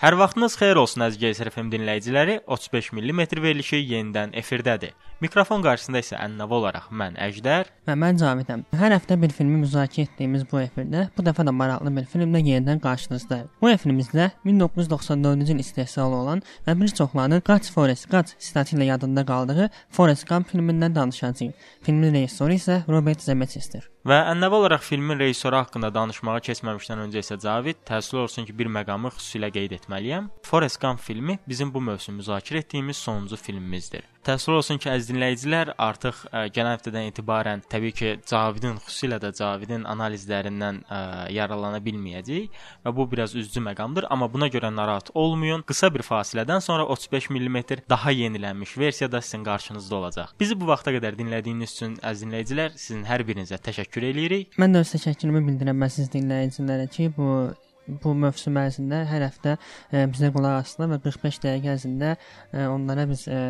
Hər vaxtınız xeyir olsun əziz FM dinləyiciləri. 35 mm verilişi yenidən efirdədir. Mikrofon qarşısında isə ənənəvi olaraq mən Əjdər və mən Cavidəm. Hər həftə bir filmi müzakirə etdiyimiz bu efirdə bu dəfə də maraqlı bir filmlə yenidən qarşınızdayıq. Bu efrimizdə 1994-cü il istehsalı olan və bir çoxlarının Qaç Forest Qaç statı ilə yadında qaldığı Forrest Gump filmindən danışacağıq. Filmin rejissoru isə Robert Zemeckis'tir. Və ənənəvi olaraq filmin rejissoru haqqında danışmağa keçməmişdən öncə isə Cavid təəssüf olsun ki, bir məqamı xüsusilə qeyd etməliyəm. Forrest Gump filmi bizim bu mövsüm müzakirə etdiyimiz sonuncu filmimizdir. Təəssüf olsun ki, əziz dinləyicilər, artıq ə, gələn həftədən etibarən təbii ki, Cavidin, xüsusilə də Cavidin analizlərindən ə, yararlana bilməyəcəyik və bu biraz üzücü məqamdır, amma buna görə narahat olmayın. Qısa bir fasilədən sonra 35 mm daha yenilənmiş versiyada sizin qarşınızda olacaq. Bizi bu vaxta qədər dinlədiyiniz üçün əziz dinləyicilər, sizin hər birinizə təşəkkür edirik. Mən də öz təşəkkürümü bildirirəm əziz dinləyicilərə ki, bu bu mövsüm ərzində hər həftə ə, bizə qulaq asdılar və 45 dəqiqə ərzində ə, onlara biz ə,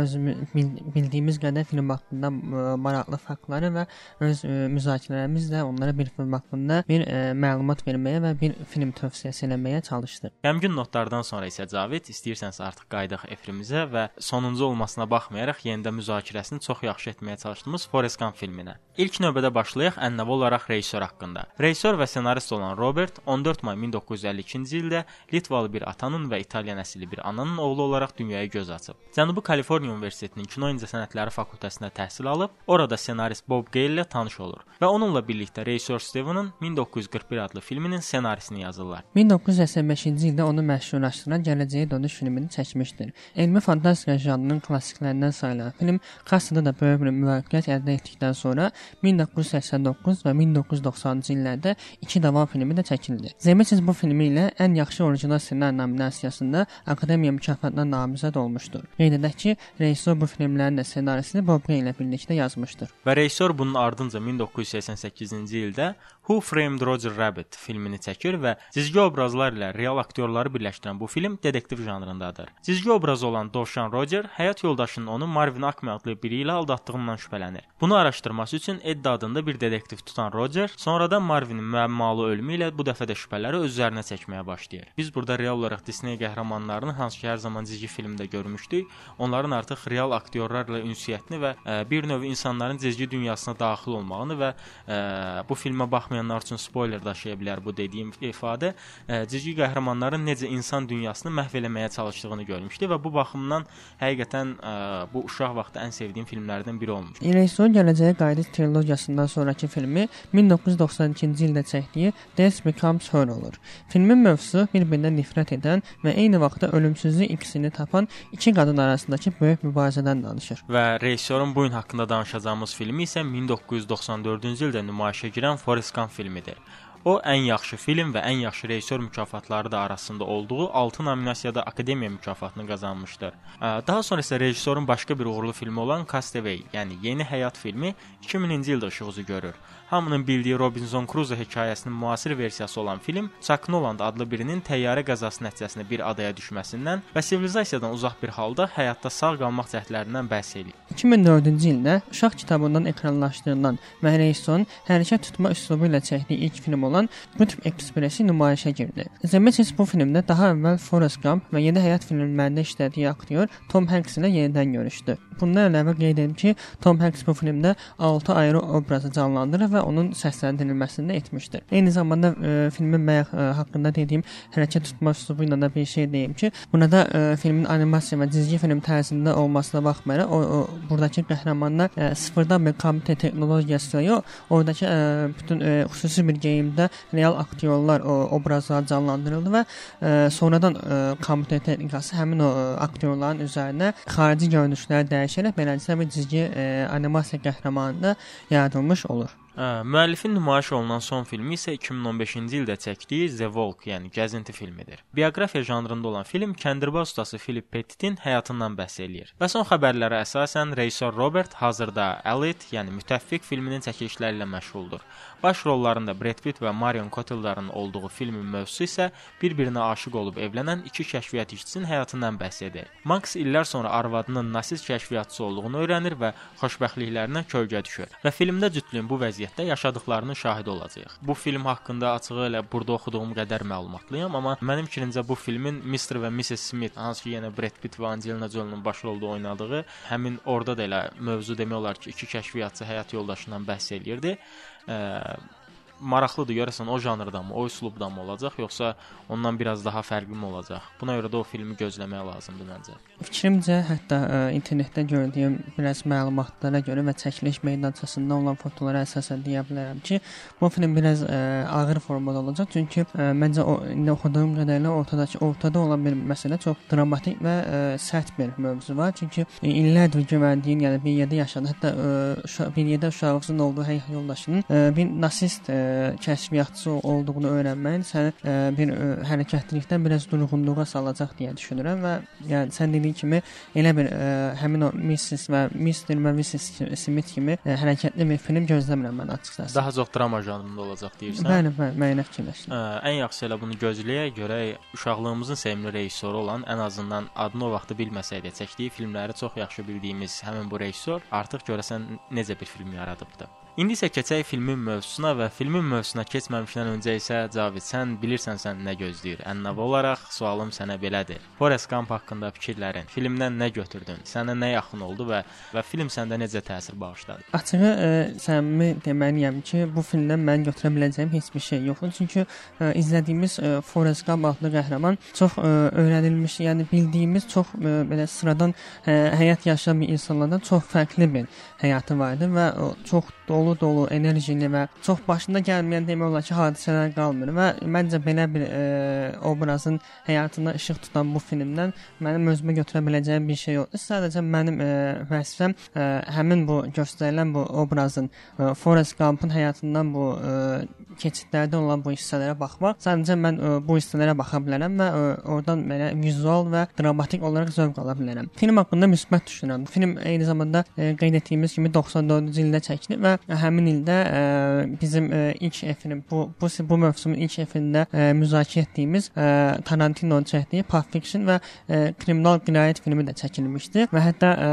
öz bildiyimiz qədər film haqqında ə, maraqlı faktları və öz ə, müzakirələrimizlə onlara bir film haqqında bir ə, məlumat verməyə və bir film tövsiyəsi eləməyə çalışdıq. Qəmgin notlardan sonra isə Cavid istəyirsənsə artıq qayıdaq efrimizə və sonuncu olmasına baxmayaraq yenidən müzakirəsini çox yaxşı etməyə çalışdığımız Forrest Gump filminə. İlk növbədə başlayaq ənənəvi olaraq rejissor haqqında. Rejissor və ssenarist olan Robert 14 may 1952-ci ildə Litvalı bir atanın və İtalyan əsilli bir ananın oğlu olaraq dünyaya göz açıb. Cənubi Kaliforniya Universitetinin Kino İncəsənətləri fakültəsində təhsil alıb, orada ssenarist Bob Gale ilə tanış olur və onunla birlikdə rejissor Steven'ın 1941 adlı filminin ssenarisini yazırlar. 1985-ci ildə onu məşhurlaşdıran Gələcəyə dönüş filmini çəkmişdir. Elmi fantastika janrının klassiklərindən sayılan film kassada da böyük bir müvəffəqiyyət əldə etdikdən sonra 1989 və 1990-cı illərdə iki davam filmi də çəkildi. Zemeckis Siz bu filmi ilə ən yaxşı orijinal ssenari nominasiyasında Akademiya mükafatına namizəd olmuşdur. Qeyd edək ki, rejissor bu filmlərin də ssenarisini Bob Gale ilə birlikdə yazmışdır. Və rejissor bunun ardınca 1988-ci ildə Who Framed Roger Rabbit filmini çəkir və cizgi obrazlar ilə real aktyorları birləşdirən bu film detektiv janrındadır. Cizgi obrazı olan Dovşan Roger həyat yoldaşının onu Marvin Acme adlı biri ilə aldatdığından şübhələnir. Bunu araşdırması üçün Ed adında bir detektiv tutan Roger sonradan Marvinin müəmmalı ölümü ilə bu dəfə də şübhələri öz üzərinə çəkməyə başlayır. Biz burada real olaraq Disney qəhrəmanlarını hansı ki hər zaman cizgi filmdə görmüşdük, onların artıq real aktyorlarla ünsiyyətini və ə, bir növ insanların cizgi dünyasına daxil olmağını və ə, bu filmə baxmayanlar üçün spoiler daşıya bilər bu dediyim ifadə, cizgi qəhrəmanların necə insan dünyasını məhv eləməyə çalışdığını görmüşdük və bu baxımdan həqiqətən ə, bu uşaq vaxtı ən sevdiyim filmlərdən biri olmuş. Rejissor Gələcəyə Qayıdış trilogiyasından sonrakı filmi 1992-ci ildə çəkdiyi Death Becomes Her olur. Filmin mövzusu bir-birindən nifrət edən və eyni vaxtda ölümsüzlük ikisini tapan iki qadın arasındakı böyük mübarizədən danışır. Və rejissorun bu gün haqqında danışacağımız filmi isə 1994-cü ildə nümayişə girən Forrest Gump filmidir. O ən yaxşı film və ən yaxşı rejissor mükafatları da arasında olduğu 6 nominasiyada Akademiya mükafatını qazanmışdır. Daha sonra isə rejissorun başqa bir uğurlu filmi olan Castaway, yəni Yeni Həyat filmi 2000-ci ildə işıq üzü görür. Hamının bildiyi Robinson Crusoe hekayəsinin müasir versiyası olan film Chuck Noland adlı birinin təyyarə qəzası nəticəsində bir adaya düşməsindən və sivilizasiyadan uzaq bir halda həyatda sağ qalmaq cəhdlərindən bəhs edir. 2004-cü ildə uşaq kitabından ekranlaşdırılan rejissorun hərəkət tutma üslubu ilə çəkdiyi ilk film olan Qutb Ekspressi nümayişə girdi. Zemeckis bu filmdə daha əvvəl Forrest Gump və Yeni Həyat filmlərində işlədiyi aktyor Tom Hanks ilə yenidən görüşdü. Bundan əlavə qeyd edim ki, Tom Hanks bu filmdə 6 ayrı obrazı canlandırır və onun səsləndirilməsini də etmişdir. Eyni zamanda e, filmin məyaq e, haqqında dediyim hərəkət tutma üslubu ilə də bir şey deyim ki, burada e, filmin animasiya və cizgi film tərzində olmasına baxmayaraq o, o burdakı qəhrəmanlar e, sıfırdan bir kompüter texnologiyası yox, oradakı e, bütün e, xüsusi bir geyimdə real aktyorlar o obrazlar canlandırıldı və e, sonradan e, kompüter texnikası həmin o e, aktyorların üzərinə xarici görünüşlər dəyişərək beləliklə bir cizgi e, animasiya qəhrəmanı da yaradılmış olur. Hə, müəllifin nümayiş olunan son filmi isə 2015-ci ildə çəkdiyi The Walk, yəni gəzinti filmidir. Bioqrafiya janrında olan film kəndirbaz ustası Philip Pettit-in həyatından bəhs eləyir. Və son xəbərlərə əsasən rejissor Robert hazırda Elite, yəni Mütəffiq filminin çəkilişləri ilə məşğuldur. Baş rollarında Brad Pitt və Marion Cotillard'ın olduğu filmin mövzusu isə bir-birinə aşiq olub evlənən iki kəşfiyyat işçisinin həyatından bəhs edir. Max illər sonra arvadının nasis kəşfiyyatçısı olduğunu öyrənir və xoşbəxtliklərindən kölgə düşür. Və filmdə cütlüyün bu vəziyyəti vəziyyətdə yaşadıklarının şahidi olacağıq. Bu film haqqında açığı elə burada oxuduğum qədər məlumatlıyam, amma mənim fikrimcə bu filmin Mr və Mrs Smith, hansı ki yenə Brad Pitt və Angelina Jolie-nun başrolda oynadığı, həmin orada da elə mövzu demək olar ki, iki kəşfiyyatçı həyat yoldaşından bəhs eləyirdi. Ə, maraqlıdır görəsən o janrdanmı, o üslubdanmı olacaq, yoxsa ondan biraz daha fərqli olacaq? Buna görə də o filmi gözləmək lazımdır məncə. Fikrimcə, hətta ə, internetdə gördüyüm biraz məlumatlara görə və çəkiliş meydançasında olan fotolara əsasən deyə bilərəm ki, bu film biraz ə, ağır formada olacaq. Çünki ə, məncə o indi oxuduğum qədərilə ortadakı ortada olan bir məsələ çox dramatik və ə, sərt bir mövzu var. Çünki illərdir güvəndiyin, yəni bir yerdə yaşayan, hətta ə, bir yerdə uşağınızın olduğu həyat yoldaşının ə, bir nasist ə, kəşfiyyatçı olduğunu öyrənməyin səni ə, bir ə, hərəkətlilikdən biraz durğunluğa salacaq deyə düşünürəm və yəni sən dediyin kimi elə bir ə, həmin o Mrs və Mr və Mrs Smith kimi ə, hərəkətli bir film gözləmirəm mən açıqcası. Daha çox drama janrında olacaq deyirsən? Bəli, bəli, müəyyən fikirləşdim. Ən yaxşısı elə bunu gözləyək, görək uşaqlığımızın sevimli rejissoru olan, ən azından adını o vaxtı bilməsək də çəkdiyi filmləri çox yaxşı bildiyimiz həmin bu rejissor artıq görəsən necə bir film yaradıbdı. İndi isə keçək filmin mövzusuna və filmin mövzusuna keçməmişdən öncə isə Cavid, sən bilirsən sən nə gözləyir? Ənənəvi olaraq sualım sənə belədir. Forrest Gump haqqında fikirlərin, filmdən nə götürdün? Sənə nə yaxın oldu və və film səndə necə təsir bağışladı? Açığı ə, səmimi deməliyəm ki, bu filmdən mən götürə biləcəyim heç bir şey yoxdur. Çünki ə, izlədiyimiz ə, Forrest Gump adlı qəhrəman çox ə, öyrənilmiş, yəni bildiyimiz çox ə, belə sıradan ə, həyat yaşayan bir insanlardan çox fərqli bir həyatı vardı və o, çox dolu-dolu, enerjili və çox başına gəlməyən demək olar ki, hadisələr qalmır və məncə belə bir e, obrazın həyatına işıq tutan bu filmdən mənim özümə götürə biləcəyim bir şey yoxdur. Sadəcə mənim e, vəzifəm e, həmin bu göstərilən bu obrazın e, Forrest Gump-ın həyatından bu e, keçidlərdə olan bu hissələrə baxmaq. Sadəcə mən ə, bu hissələrə baxa bilərəm və ə, oradan belə vizual və dramatik olaraq zövq ala bilərəm. Film haqqında müsbət düşünürəm. Film eyni zamanda ə, qeyd etdiyimiz kimi 94-cü ildə çəkilib və həmin ildə ə, bizim ə, ilk effilm bu bu bu mövsümün ilk efirində ə, müzakirə etdiyimiz ə, Tarantino'nun çəkdiyi Pulp Fiction və ə, Kriminal Cinayət filmi də çəkilmişdi və hətta ə,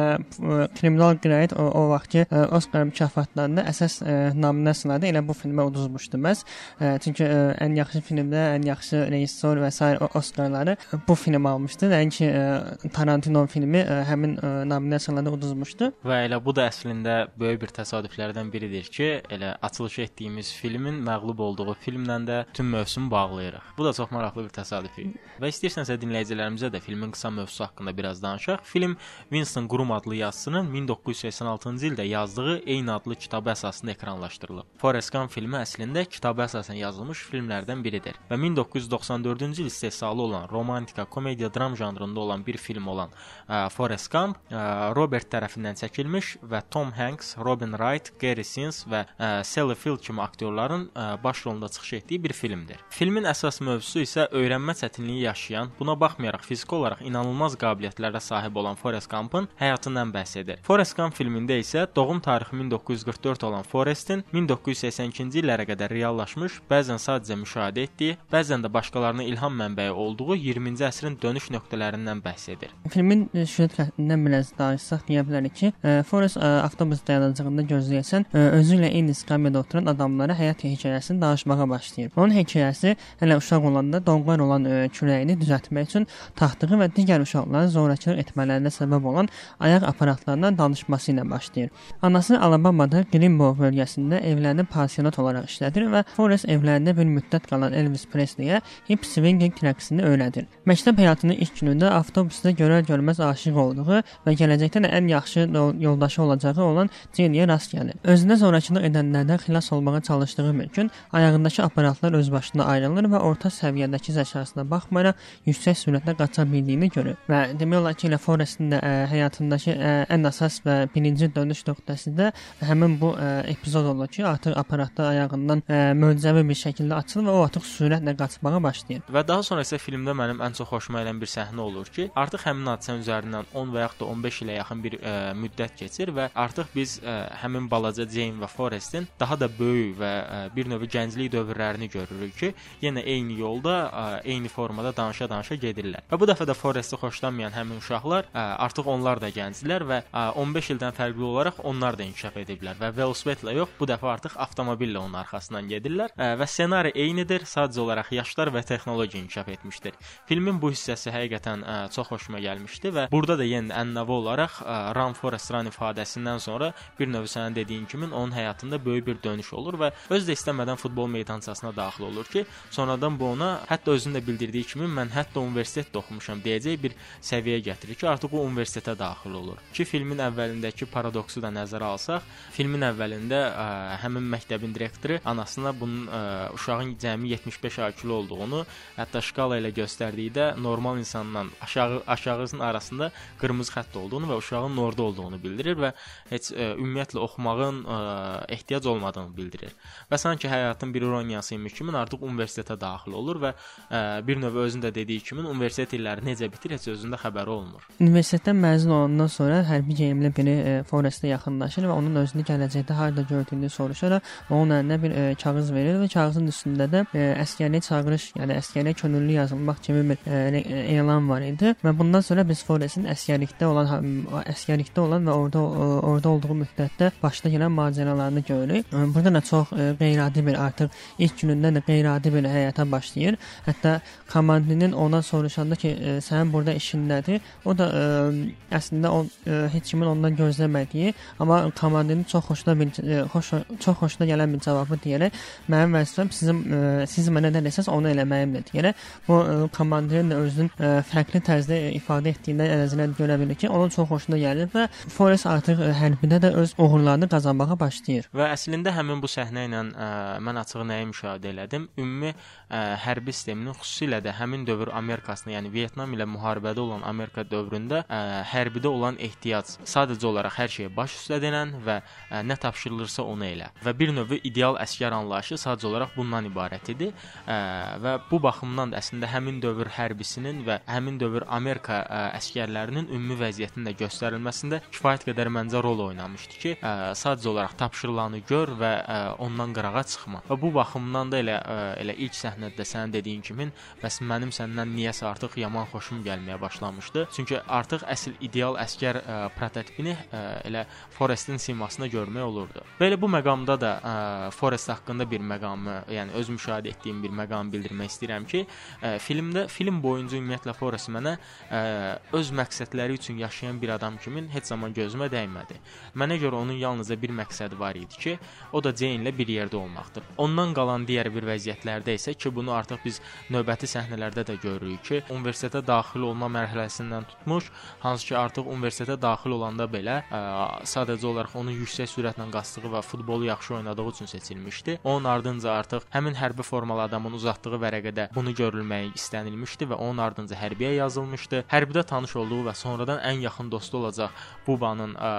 Kriminal Cinayət o, o vaxtki ə, Oscar mükafatlarında əsas ə, nominasiyalarda elə bu filmə uduzmuşdu məhz. Ə, çünki ə, ən yaxşı filmdə ən yaxşı rejissor və sair Oscarları bu film almışdı. Nəinki ə, Tarantino filmi ə, həmin ə, nominasiyalarda uduzmuşdu. Və elə bu da əslində böyük bir təsadüflərdən biridir ki, elə açılış etdiyimiz filmin məğlub olduğu filmlə də tüm mövsümü bağlayırıq. Bu da çox maraqlı bir təsadüf idi. Və istəyirsənsə dinləyicilərimizə də filmin qısa mövzusu haqqında biraz danışaq. Film Winston Groom adlı yazıçının 1986-cı ildə yazdığı eyni adlı kitabı əsasında ekranlaşdırılıb. Forrest Gump filmi əslində kitaba əsasən yazılmış filmlərdən biridir və 1994-cü il istehsalı olan romantika, komediya, dram janrında olan bir film olan ə, Forrest Gump ə, Robert tərəfindən çəkilmiş və Tom Hanks, Robin Wright, Gary Sinise və ə, Sally Field kimi aktyorların ə, baş rolunda çıxış etdiyi bir filmdir. Filmin əsas mövzusu isə öyrənmə çətinliyi yaşayan, buna baxmayaraq fiziki olaraq inanılmaz qabiliyyətlərə sahib olan Forrest Gump'ın həyatından bəhs edir. Forrest Gump filmində isə doğum tarixi 1944 olan Forrestin 1982-ci illərə qədər reallaşmış, bəzən sadəcə müşahidə etdiyi, bəzən də başqalarına ilham mənbəyi olduğu 20-ci əsrin dönüş nöqtələrindən bəhs edir. Filmin e, süjet xəttindən biraz danışsaq deyə bilərik ki, e, Forrest e, avtobus dayanacağında gözləyəsən, özü ilə eyni istiqamətdə oturan adamlara həyat hekayəsini danışmağa başlayır. Onun hekayəsi hələ uşaq olanda donqar olan kürəyini düzəltmək üçün taxtığı və digər uşaqların zorakılıq etmələrinə səbəb olan ayaq aparatlarından danışması ilə başlayır. Anası Alabamada Greenbow bölgəsində evlənib pansionat olaraq işlədir və Forrest evlərində bir müddət qalan Elvis Presley-yə hip swinging rəqsini öyrədir. Məktəb həyatının ilk günündə avtobusda görər-görməz aşiq olduğu və gələcəkdə də ən yaxşı yoldaşı olacağı olan Jenny-yə rast gəlir. Özünə zorakılıq edənlərdən xilas olmağa çalışdığı gün ayağındakı aparatlar öz başına ayrılır və orta səviyyədəki zəkasına baxmayaraq yüksək sürətlə qaça bildiyini görür. Və demək olar ki, elə Forrestin də ə, həyatındakı ə, ən əsas və birinci dönüş nöqtəsi də həmin bu ə, epizod olur ki, artıq aparatlar ayağından ə, möcüzəvi bir şəkildə açılır və o artıq sürətlə qaçmağa başlayır. Və daha sonra isə filmdə mənim ən çox xoşuma gələn bir səhnə olur ki, artıq həmin hadisənin üzərindən 10 və yaxud da 15 ilə yaxın bir ə, müddət keçir və artıq biz ə, həmin balaca Jane və Forrestin daha da böyük və ə, bir növ gənclik dövrlərini görürük ki, yenə eyni yolda, ə, eyni formada danışa-danışa gedirlər. Və bu dəfə də Forresti xoşlanmayan həmin uşaqlar ə, artıq onlar da gənclər və ə, 15 ildən fərqli olaraq onlar da inkişaf ediblər və velosipedlə yox, bu dəfə artıq avtomobillə onun arxasından gedirlər ə, və ssenari eynidir, sadəcə olaraq yaşlar və texnologiya inkişaf etmişdir. Filmin bu hissəsi həqiqətən ə, çox xoşuma gəlmişdi və burada da yenə ənənəvi olaraq ə, Run Forest Run ifadəsindən sonra bir növ sənin dediyin kimi onun həyatında böyük bir dönüş olur və öz də istəmədən futbol meydançasına daxil olur ki, sonradan bu ona hətta özünün də bildirdiyi kimi mən hətta universitetdə oxumuşam deyəcək bir səviyyəyə gətirir ki, artıq o universitetə daxil olur. Ki filmin əvvəlindəki paradoksu da nəzərə alsaq, filmin əvvəlində ə, həmin məktəbin direktoru anasına bunun ə, uşağın cəmi 75 IQ-lu olduğunu, hətta şkala ilə göstərdikdə normal insanla aşağı aşağısının arasında qırmızı xətt olduğunu və uşağın orada olduğunu bildirir və heç ə, ümumiyyətlə oxumağın ə, ehtiyac olmadığını bildirir. Və sanki həyatın bir ironiyası imiş kimi artıq universitetə daxil olur və ə, bir növ özündə dediyi kimi universitet illəri necə bitir heç özündə xəbəri olmur. Universitetdən məzun olandan sonra hərbi geyimli biri e, Forestə yaxınlaşır və onun özünü gələcəkdə harda gördüyünü soruşaraq onun əlinə bir e, kağız verir və kağızın üstündə də e, əskərliyə çağırış, yəni əskərliyə könüllü yazılmaq kimi bir e, elan var idi və bundan sonra biz Forestin əskərlikdə olan əskərlikdə olan və orada orada olduğu müddətdə başına gələn macəralarını görürük. Burada da çox e, qeyri-adi bir artıq ilk günündən də qeyri-adi bir həyata başlayır. Hətta komandinin ona soruşanda ki, e, sənin burada işin nədir? O da ə, əslində o ə, heç kimin ondan gözləmədiyi, amma komandinin çox xoşuna bir ə, xoş çox xoşuna gələn bir cavabı deyərək mənim vəzifəm sizin ə, siz mənə nə desəz onu eləməyimdir deyərək bu ə, komandirin də özünün ə, fərqli tərzdə ifadə etdiyindən əlazından görə bilir ki, onun çox xoşuna gəlir və Forrest artıq ə, hərbidə də öz uğurlarını qazanmağa başlayır. Və əslində həmin bu səhnə ilə ə, mən açığı nəyi müşahidə elədim? Ümumi ə, hərbi sisteminin xüsusilə də həmin dövr Amerikasında, yəni Vyetnam ilə müharibədə olan Amerika dövründə ə, hərbidə olan ehtiyac sadəcə olaraq hər şeyə baş üstə denən və ə, nə tapşırılırsa onu elə. Və bir növ ideal əskər anlayışı sadəcə olaraq bundan ibarət idi. Ə, və bu baxımdan da əslində həmin dövr hərbisinin və həmin dövr Amerika ə, əskərlərinin ümumi vəziyyətinin də göstərilməsində kifayət qədər məncə rol oynamışdı ki, ə, sadəcə olaraq tapşırılanı gör və ə, ondan qırağa çıxma. Və bu baxımdan da elə ə, elə ilk səhnədə sənin dediyin kimi, bəs mənim səndən niyəsə artıq yaman xoşum gəlməyə başlamışdı. Çünki artıq əsl ideal əskər ə, prototipini ə, elə Forestin simasında görmək olurdu. Belə bu məqamda da ə, Forest haqqında bir məqamı, yəni öz müşahidə etdiyim bir məqamı bildirmək istəyirəm ki, ə, filmdə film boyunca ümumiyyətlə Forest mənə ə, öz məqsədləri üçün yaşayan bir adam kimi heç zaman gözümə dəymədi. Mənə görə onun yalnızca bir məqsədi var idi ki, o da Jane ilə bir yerdə olmaqdır. Ondan qalan digər bir vəziyyətlərdə isə ki, bunu artıq biz növbəti səhnələrdə də görürük ki, universitetə daxil olma mərhələsindən tutmuş, hansı ki, artıq universitetə daxil olanda belə ə, sadəcə olaraq onun yüksək sürətlə qaçdığı və futbolu yaxşı oynadığı üçün seçilmişdi. Onun ardınca artıq həmin hərbi formalı adamın uzatdığı vərəqədə bunu görülməyi istənilmişdi və onun ardınca hərbiyə yazılmışdı. Hərbidə tanış olduğu və sonradan ən yaxın dostu olacaq Bubanın ə,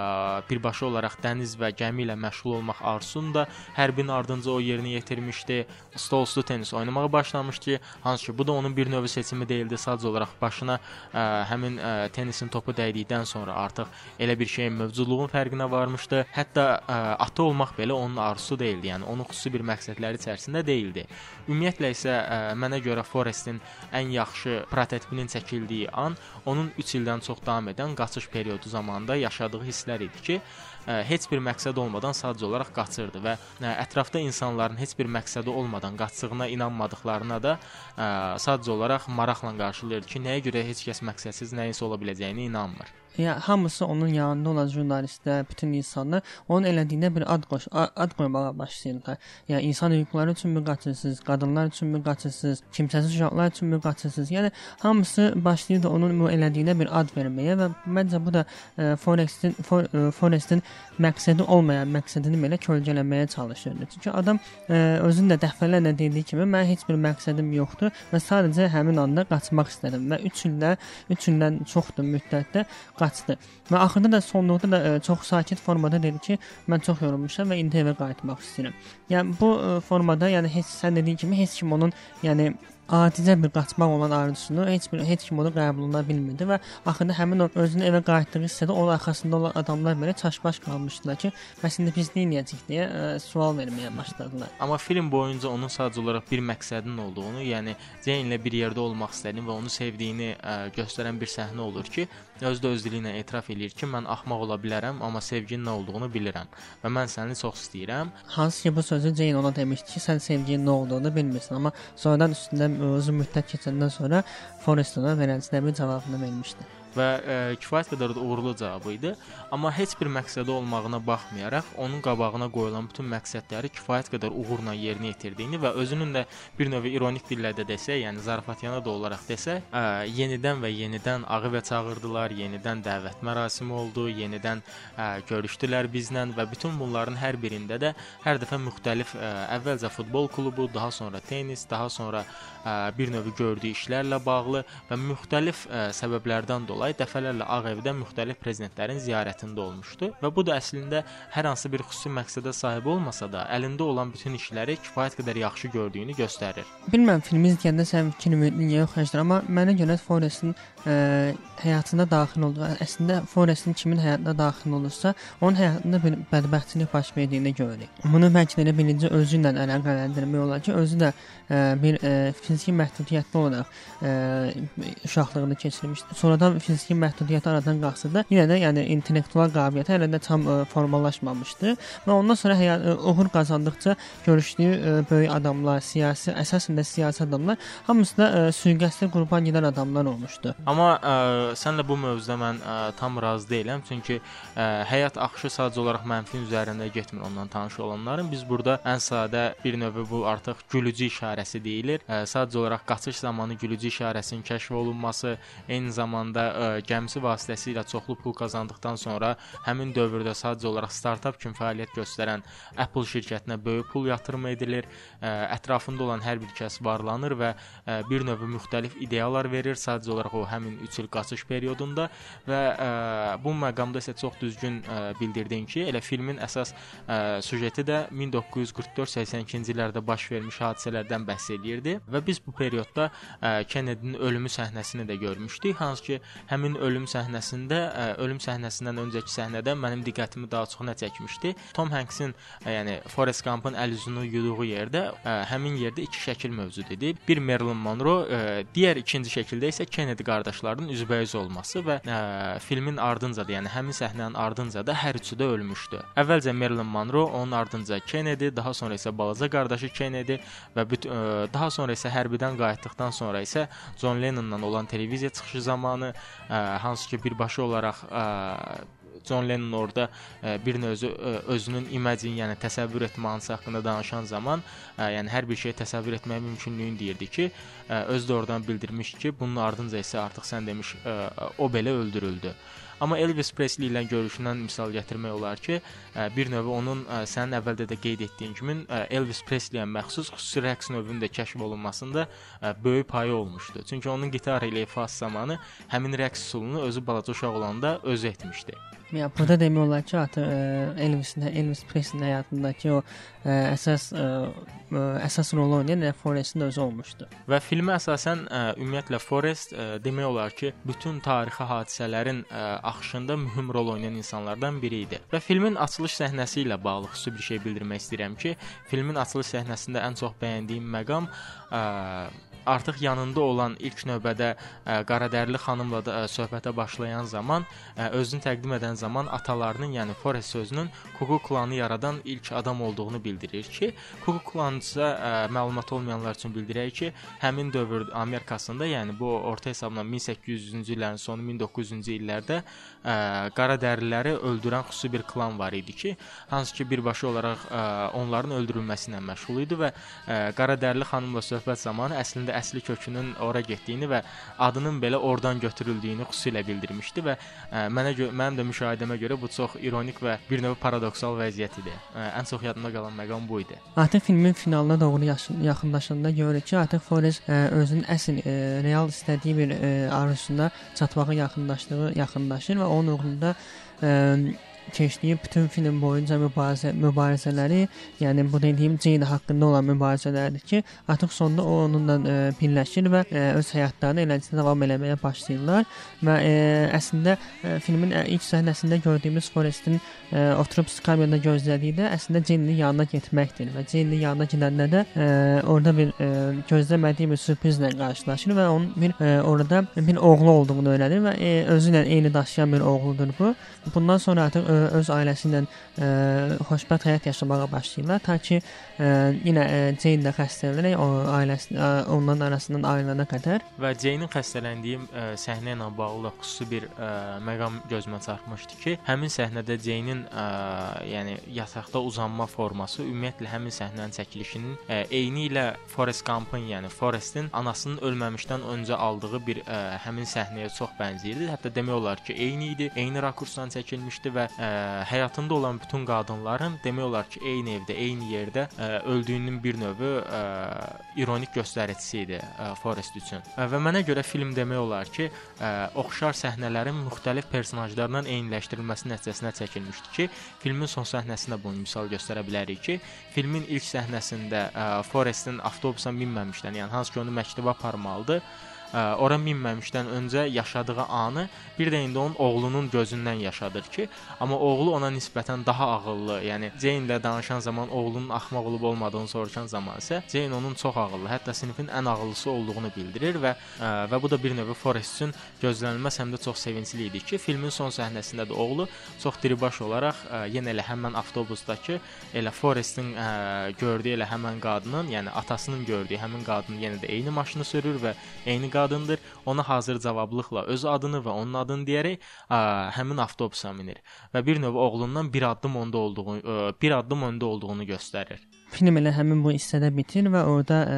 birbaşa olaraq dəniz və gəmi ilə məşğul olmaq arzusunu da hərbin ardınca o yerinə yetirmişdi. Stolüstü tennis oynamağa başlamışdı hansı ki bu da onun bir növ seçimi deyildi. Sadəcə olaraq başına ə, həmin ə, tennisin topu dəydikdən sonra artıq elə bir şeyin mövcudluğunun fərqinə varmışdı. Hətta ə, ata olmaq belə onun arzusu deyildi. Yəni onun xüsusi bir məqsədləri içərisində deyildi. Ümumiyyətlə isə ə, mənə görə Forestin ən yaxşı prototipinin çəkildiyi an onun 3 ildən çox davam edən qaçış periodu zamanında yaşadığı hisslər idi ki, heç bir məqsəd olmadan sadəcə olaraq qaçırdı və ə, ətrafda insanların heç bir məqsədi olmadan qaçdığına inanmadıqlarına da ə, sadəcə olaraq maraqla qarşılayırdı ki, nəyə görə heç kəs məqsədsiz nəyisə ola biləcəyinə inanmır. Yəni hamısı onun yanında olan jurnalistlər, bütün insanlar onun elədiyinə bir ad qoş ad qoymağa başlayırlar. Yəni insan hüquqları üçün mü qaçırsınız, qadınlar üçün mü qaçırsınız, kimsəsiz uşaqlar üçün mü qaçırsınız? Yəni hamısı başlayır da onun elədiyinə bir ad verməyə və məncə bu da e, Forestin For, e, Forestin məqsədi olmayan məqsədini belə kölgələməyə çalışırdı. Çünki adam e, özünün də dəfələrlə dediyi kimi mən heç bir məqsədim yoxdur və sadəcə həmin anda qaçmaq istədim və 3 ildə 3 ildən çoxdur müddətdə qaçdı. Və axırda da sonluqda da ə, çox sakit formada dedi ki, mən çox yorulmuşam və indi evə qayıtmaq istəyirəm. Yəni bu ə, formada, yəni heç sən dediyin kimi heç kim onun yəni adicə bir qaçmaq olan arzusunu heç bir heç kim onu qəbuluna bilmirdi və axırda həmin o özünü evə qayıtdığı hissədə onun arxasında olan adamlar belə çaşbaş qalmışdılar ki, bəs indi biz nə edəcəyik deyə ə, sual verməyə başladılar. Amma film boyunca onun sadəcə olaraq bir məqsədinin olduğunu, yəni Jane ilə bir yerdə olmaq istədiyini və onu sevdiyini ə, göstərən bir səhnə olur ki, özü də öz dili ilə etiraf eləyir ki, mən axmaq ola bilərəm, amma sevginin nə olduğunu bilirəm və mən səni çox istəyirəm. Hansı ki bu sözü Jane ona demişdi ki, sən sevginin nə olduğunu bilmirsən, amma sonradan üstündən uzun müddət keçəndən sonra Forrest ona verənsinə bir cavabını vermişdi və ə, e, kifayət qədər də uğurlu cavabı idi. Amma heç bir məqsədi olmağına baxmayaraq, onun qabağına qoyulan bütün məqsədləri kifayət qədər uğurla yerinə yetirdiyini və özünün də bir növ ironik dillə də desək, yəni zarafatyana da olaraq desək, ə, yenidən və yenidən Ağıvə çağırdılar, yenidən dəvət mərasimi oldu, yenidən ə, görüşdülər bizlə və bütün bunların hər birində də hər dəfə müxtəlif ə, əvvəlcə futbol klubu, daha sonra tennis, daha sonra ə, bir növ gördüyü işlərlə bağlı və müxtəlif ə, səbəblərdən dolayı dolayı dəfələrlə Ağ Evdə müxtəlif prezidentlərin ziyarətində olmuşdu və bu da əslində hər hansı bir xüsusi məqsədə sahib olmasa da, əlində olan bütün işləri kifayət qədər yaxşı gördüyünü göstərir. Bilmirəm filmi izləyəndə sən fikrini niyə yox xərclər, amma mənə görə Forrestin ə, həyatına daxil oldu. Əslində Forrestin kimin həyatına daxil olursa, onun həyatında bir bədbəxtçilik baş verdiyini görürük. Bunu bəlkə də birinci özü ilə əlaqələndirmək olar ki, özü də ə, bir ə, fiziki məhdudiyyətli olaraq ə, uşaqlığını keçirmişdi. Sonradan fiziki məhdudiyyəti aradan qalxsa da, yenə də yəni intellektual qabiliyyəti hələ də tam ə, e, formalaşmamışdı və ondan sonra həyat ə, e, uğur qazandıqca görüşdüyü ə, e, böyük adamlar, siyasi, əsasən də siyasi adamlar, hamısı da ə, sui-qəsdə qurban gedən adamlar olmuşdu. Amma ə, sənlə bu mövzuda mən ə, tam razı deyiləm, çünki ə, həyat axışı sadəcə olaraq mənfi üzərində getmir ondan tanış olanların. Biz burada ən sadə bir növ bu artıq gülücü işarəsi deyilir. Ə, sadəcə olaraq qaçış zamanı gülücü işarəsinin kəşf olunması, eyni zamanda ə, gəmisi vasitəsilə çoxlu pul qazandıqdan sonra həmin dövrdə sadəcə olaraq startap kimi fəaliyyət göstərən Apple şirkətinə böyük pul yatırım edilir. Ə, ətrafında olan hər bir kəs varlanır və ə, bir növ müxtəlif ideyalar verir sadəcə olaraq o həmin 3 il qaçış periodunda və ə, bu məqamda isə çox düzgün ə, bildirdin ki, elə filmin əsas ə, süjeti də 1944-82-ci illərdə baş vermiş hadisələrdən bəhs eləyirdi və biz bu periodda ə, Kennedy-nin ölümü səhnəsini də görmüşdük, hansı ki, həmin ölüm səhnəsində, ə, ölüm səhnəsindən öncəki səhnədə mənim diqqətimi daha çox nə çəkmişdi? Tom Hanks-in, yəni Forrest Gump-ın əl üzünü yuduğu yerdə ə, həmin yerdə iki şəkil mövcud idi. Bir Marilyn Monroe, ə, digər ikinci şəkildə isə Kennedy qardaşlarının üzbəüz olması və ə, filmin ardınca da, yəni həmin səhnənin ardınca da hər üçü də ölmüşdü. Əvvəlcə Marilyn Monroe, onun ardınca Kennedy, daha sonra isə balaca qardaşı Kennedy və büt, ə, daha sonra isə hərbidən qayıtdıqdan sonra isə John Lennonla olan televiziya çıxışı zamanı ə, hansı ki birbaşa olaraq ə, John Lennon orada ə, bir növ özünün imagini, yəni təsəvvür etməsi haqqında danışan zaman, ə, yəni hər bir şeyi təsəvvür etmək mümkünlüyünü deyirdi ki, ə, özü də oradan bildirmiş ki, bunun ardınca isə artıq sən demiş o belə öldürüldü. Amma Elvis Presley ilə görüşündən misal gətirmək olar ki, bir növ onun sənin əvvəldə də qeyd etdiyin kimi Elvis Presley-yə məxsus xüsusi rəqs növünün də kəşf olunmasında böyük payı olmuşdu. Çünki onun gitar ilə ifası zamanı həmin rəqs üsulunu özü balaca uşaq olanda özü etmişdi. Ya burada demək olar ki, artıq Elvis-in, Elvis Presley-in həyatındakı o ə, əsas ə, əsas rolu oynayan Forrest-in özü olmuşdu. Və filmə əsasən ə, ümumiyyətlə Forrest ə, demək olar ki, bütün tarixi hadisələrin ə, axışında mühüm rol oynayan insanlardan biri idi. Və filmin açılış səhnəsi ilə bağlı xüsusi bir şey bildirmək istəyirəm ki, filmin açılış səhnəsində ən çox bəyəndiyim məqam ə, artıq yanında olan ilk növbədə ə, qaradərli xanımla da ə, söhbətə başlayan zaman ə, özünü təqdim edən zaman atalarının, yəni Forrest sözünün Kuku klanı yaradan ilk adam olduğunu bildirir ki, Kuku klanı isə məlumat olmayanlar üçün bildirək ki, həmin dövr Amerikasında, yəni bu orta hesabla 1800-cü illərin sonu 1900-cü illərdə qaradərliləri öldürən xüsusi bir klan var idi ki, hansı ki birbaşa olaraq onların öldürülməsi ilə məşğul idi və qaradərli xanımla söhbət zamanı əslində də əsli kökünün ora getdiyini və adının belə oradan götürüldüyünü xüsusilə bildirmişdi və ə, mənə gö mənim də müşahidəmə görə bu çox ironik və bir növ paradoksal vəziyyət idi. Ə, ən çox yadımda qalan məqam bu idi. Artıq filmin finalına doğru yaxınlaşanda görürük ki, artıq Forrest ə, özünün əsl ə, real istədiyi bir ə, arzusuna çatmağa yaxınlaşdığı yaxınlaşır və onun uğrunda ə, keçdiyi bütün film boyunca mübarizə mübarizələri, yəni bu dediyim Jane haqqında olan mübarizələrdir ki, artıq sonda o onunla e, birləşir və e, öz həyatlarını eləcə davam eləməyə başlayırlar və e, əslində e, filmin e, ilk səhnəsində gördüyümüz Forestin e, oturub skamyada gözlədiyi də əslində Jane-in yanına getməkdir və Jane-in yanına gedəndə də e, orada bir e, gözləmədiyi bir sürprizlə qarşılaşır və onun bir e, orada bir oğlu olduğunu öyrənir və e, özü ilə eyni daşıyan bir oğludur bu. Bundan sonra artıq e, öz ailəsi ilə e, xoşbəxt həyat yaşamağa başlayırlar. Ta ki e, yenə e, Jane də xəstələnərək o ailəsi e, onların arasından ayrılana qədər və Jane-in xəstələndiyi e, səhnə ilə bağlı xüsusi bir e, məqam gözümə çarpmışdı ki, həmin səhnədə Jane-in yəni yataqda uzanma forması ümumiyyətlə həmin səhnənin çəkilişinin e, eyni ilə Forrest Gump-ın, yəni Forrestin anasının ölməmişdən öncə aldığı bir ə, həmin səhnəyə çox bənzəyirdi. Hətta demək olar ki, eyni idi, eyni rakursdan çəkilmişdi və ə, həyatında olan bütün qadınların demək olar ki, eyni evdə, eyni yerdə ə, öldüyünün bir növü ə, ironik göstəricisi idi ə, Forrest üçün. Ə, və mənə görə film demək olar ki, ə, oxşar səhnələrin müxtəlif personajlarla eyniləşdirilməsi nəticəsində çəkilmişdi ki, filmin son səhnəsində bunu misal göstərə bilərik ki, filmin ilk səhnəsində ə, Forrestin avtobusa minməmişdən, yəni hansı ki onu məktəbə aparmalıdır ora minməmişdən öncə yaşadığı anı bir də indi onun oğlunun gözündən yaşadır ki, amma oğlu ona nisbətən daha ağıllı, yəni Jane ilə danışan zaman oğlunun axmaq olub olmadığını soruşan zaman isə Jane onun çox ağıllı, hətta sinifin ən ağıllısı olduğunu bildirir və ə, və bu da bir növ Forrest üçün gözlənilməz həm də çox sevincli idi ki, filmin son səhnəsində də oğlu çox diribaş olaraq ə, yenə elə həmin avtobusdakı elə Forrestin gördüyü elə həmin qadının, yəni atasının gördüyü həmin qadın yenə də eyni maşını sürür və eyni qadın qadındır. Ona hazır cavablıqla öz adını və onun adını deyərək ə, həmin avtobusa minir və bir növ oğlundan bir addım öndə olduğunu, ə, bir addım öndə olduğunu göstərir. Film elə həmin bu hissədə bitir və orada ə,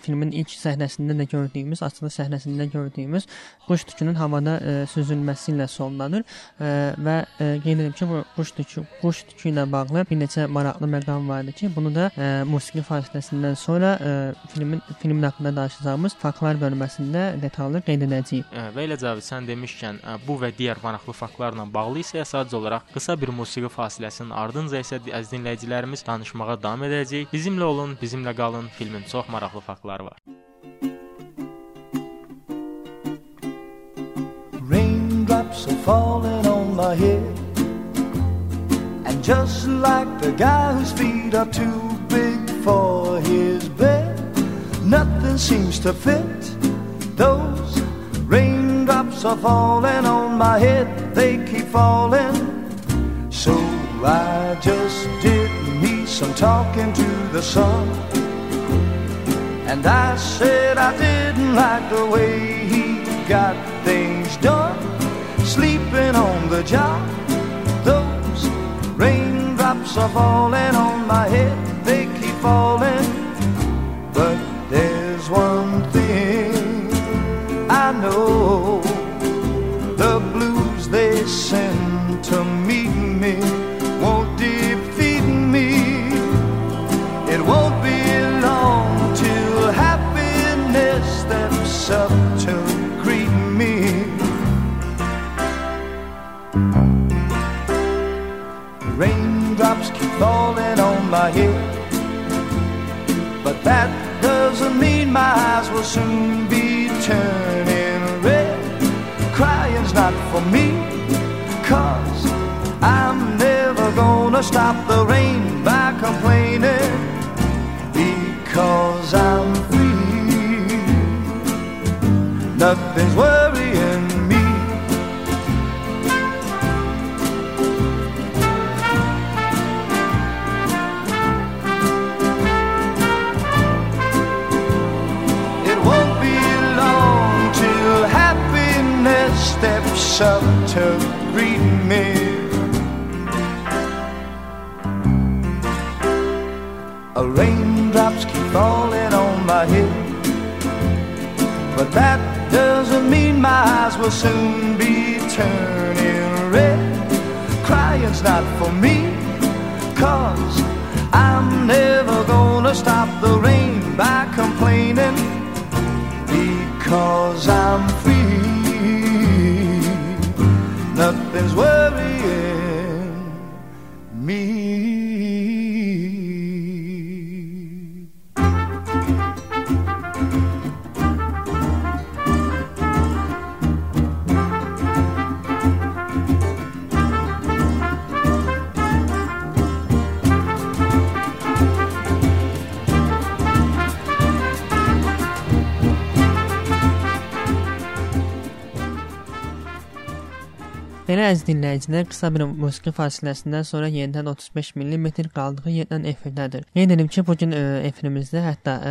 filmin ilk səhnəsində də gördüyümüz, açılış səhnəsində gördüyümüz quş tükünün havada ə, süzülməsi ilə sonlanır ə, və ə, qeyd edim ki, bu quş tükü, quş tükü ilə bağlı bir neçə maraqlı məqam vardı ki, bunu da ə, musiqi fasiləsindən sonra ə, filmin filmin haqqında danışacağımız faktlar bölməsində detallı qeyd edəcəyik. Ə, və elə Cavid sən demişkən, ə, bu və digər maraqlı faktlarla bağlı isə sadəcə olaraq qısa bir musiqi fasiləsinin ardınca isə əziz dinləyicilərimiz danışmağa davam edəcək edəcəyik. Bizimlə olun, bizimlə qalın. Filmin çox maraqlı faktları var. Raindrops are falling on my head And just like the guy whose feet are too big for his bed Nothing seems to fit Those raindrops are falling on my head They keep falling So I just did some talking to the sun. And I said I didn't like the way he got things done. Sleeping on the job, those raindrops are falling on my head, they keep falling. Gonna stop the rain by complaining because I'm free. nothing's worrying me. It won't be long till happiness steps up to greet me. But that doesn't mean my eyes will soon be turning red. Crying's not for me, cause I'm never gonna stop the rain by complaining. Because I'm free, nothing's worrying Belə əziz dinləyicilər, qısa bir musiqi fasiləsindən sonra yenidən 35 mm qaldığı yerdən efirdədir. Qeyd edim ki, bu gün ə, efirimizdə hətta ə,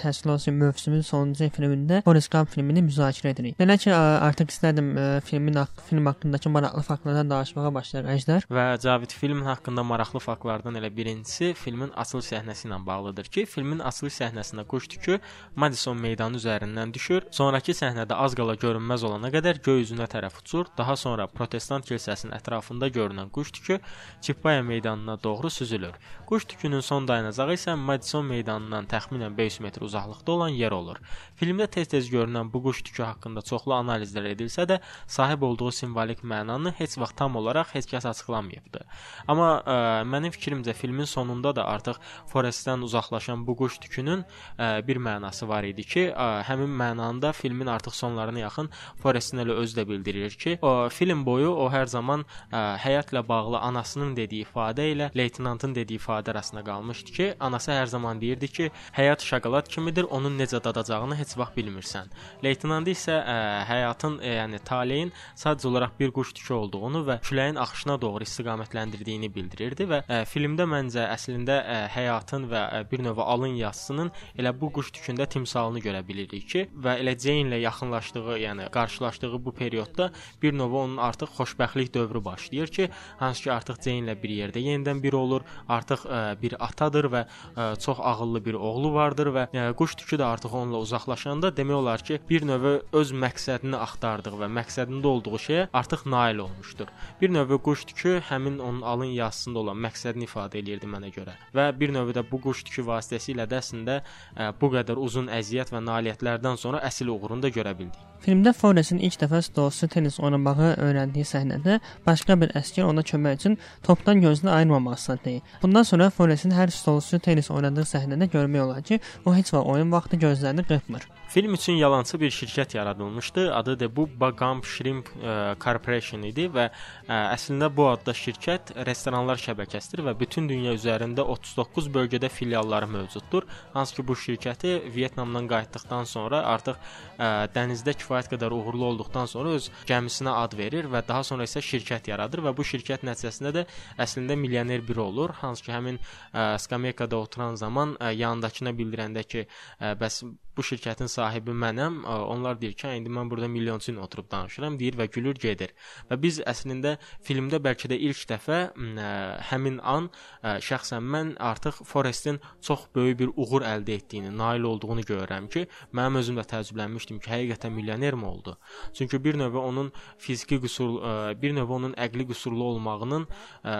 təəssüf olsun mövsümün sonuncu efirində Forrest Gump filmini müzakirə edirik. Belə ki, ə, artıq istədim ə, filmin film haqqındakı maraqlı faktlardan danışmağa başlayaq Əjdər. Və Cavid filmin haqqında maraqlı faktlardan elə birincisi filmin açılış səhnəsi ilə bağlıdır ki, filmin açılış səhnəsində quş tükü Madison meydanı üzərindən düşür. Sonrakı səhnədə az qala görünməz olana qədər göy üzünə tərəf uçur. Daha sonra protestant kilsəsinin ətrafında görünən quş tükü Çippaya meydanına doğru süzülür. Quş tükünün son dayanacağı isə Madison meydanından təxminən 500 metr uzaqlıqda olan yer olur. Filmdə tez-tez görünən bu quş tükü haqqında çoxlu analizlər edilsə də, sahib olduğu simvolik mənanı heç vaxt tam olaraq heç kəs açıqlamayıbdı. Amma ə, mənim fikrimcə filmin sonunda da artıq Forestdən uzaqlaşan bu quş tükünün ə, bir mənası var idi ki, ə, həmin mənanı da filmin artıq sonlarına yaxın Forestin elə özü də bildirir ki, o film boyu o hər zaman ə, həyatla bağlı anasının dediyi ifadə ilə leytenantın dediyi ifadə arasında qalmışdı ki, anası hər zaman deyirdi ki, həyat şokolad kimidir, onun necə dadacağını heç vaxt bilmirsən. Leytenant isə ə, həyatın, ə, yəni taleyin sadəcə olaraq bir quş tükü olduğunu və küləyin axışına doğru istiqamətləndirdiyini bildirirdi və ə, filmdə məncə əslində ə, həyatın və ə, bir növ alın yazısının elə bu quş tükündə timsalını görə bilirik ki, və elə Jane ilə yaxınlaşdığı, yəni qarşılaşdığı bu periodda bir növ onun artıq xoşbəxtlik dövrü başlayır ki, hansı ki artıq ilə bir yerdə yenidən bir olur, artıq ə, bir atadır və ə, çox ağıllı bir oğlu vardır və ə, quş tükü də artıq onunla uzaqlaşanda demək olar ki, bir növ öz məqsədini axtardığı və məqsədində olduğu şeyə artıq nail olmuşdur. Bir növ quş tükü həmin onun alın yazısında olan məqsədini ifadə eləyirdi mənə görə. Və bir növ də bu quş tükü vasitəsilə də əslində ə, bu qədər uzun əziyyət və nailiyyətlərdən sonra əsl uğurunu da görə bildik. Filmdə Forrestin ilk dəfə stolsu tenis oynamağı öyrəndiyi səhnədə başqa bir əsgər ona kömək üçün topdan gözünü ayırmamasını deyir. Bundan sonra Forrestin hər stolsu tenis oynadığı səhnədə görmək olar ki, o heç vaxt oyun vaxtı gözlərini qırpmır. Film üçün yalançı bir şirkət yaradılmışdı. Adı da bu Bagam Shrimp ə, Corporation idi və ə, əslində bu adda şirkət restoranlar şəbəkəsidir və bütün dünya üzərində 39 bölgədə filialları mövcuddur. Hansı ki bu şirkəti Vyetnamdan qayıtdıqdan sonra artıq ə, dənizdə kifayət qədər uğurlu olduqdan sonra öz gəmisinə ad verir və daha sonra isə şirkət yaradır və bu şirkət nəticəsində də əslində milyoner biri olur. Hansı ki həmin ə, skameykada oturan zaman ə, yanındakına bildirəndə ki, bəs bu şirkətin sahibi mənəm. Onlar deyir ki, indi mən burada milyonçu ilə oturub danışıram, deyir və gülür gedir. Və biz əslində filmdə bəlkə də ilk dəfə ə, həmin an ə, şəxsən mən artıq Forestin çox böyük bir uğur əldə etdiyini, nail olduğunu görürəm ki, mənim özüm də təəccüblənmişdim ki, həqiqətən milyonermi oldu? Çünki bir növ onun fiziki qüsur, ə, bir növ onun əqli qüsurlu olmağının, ə,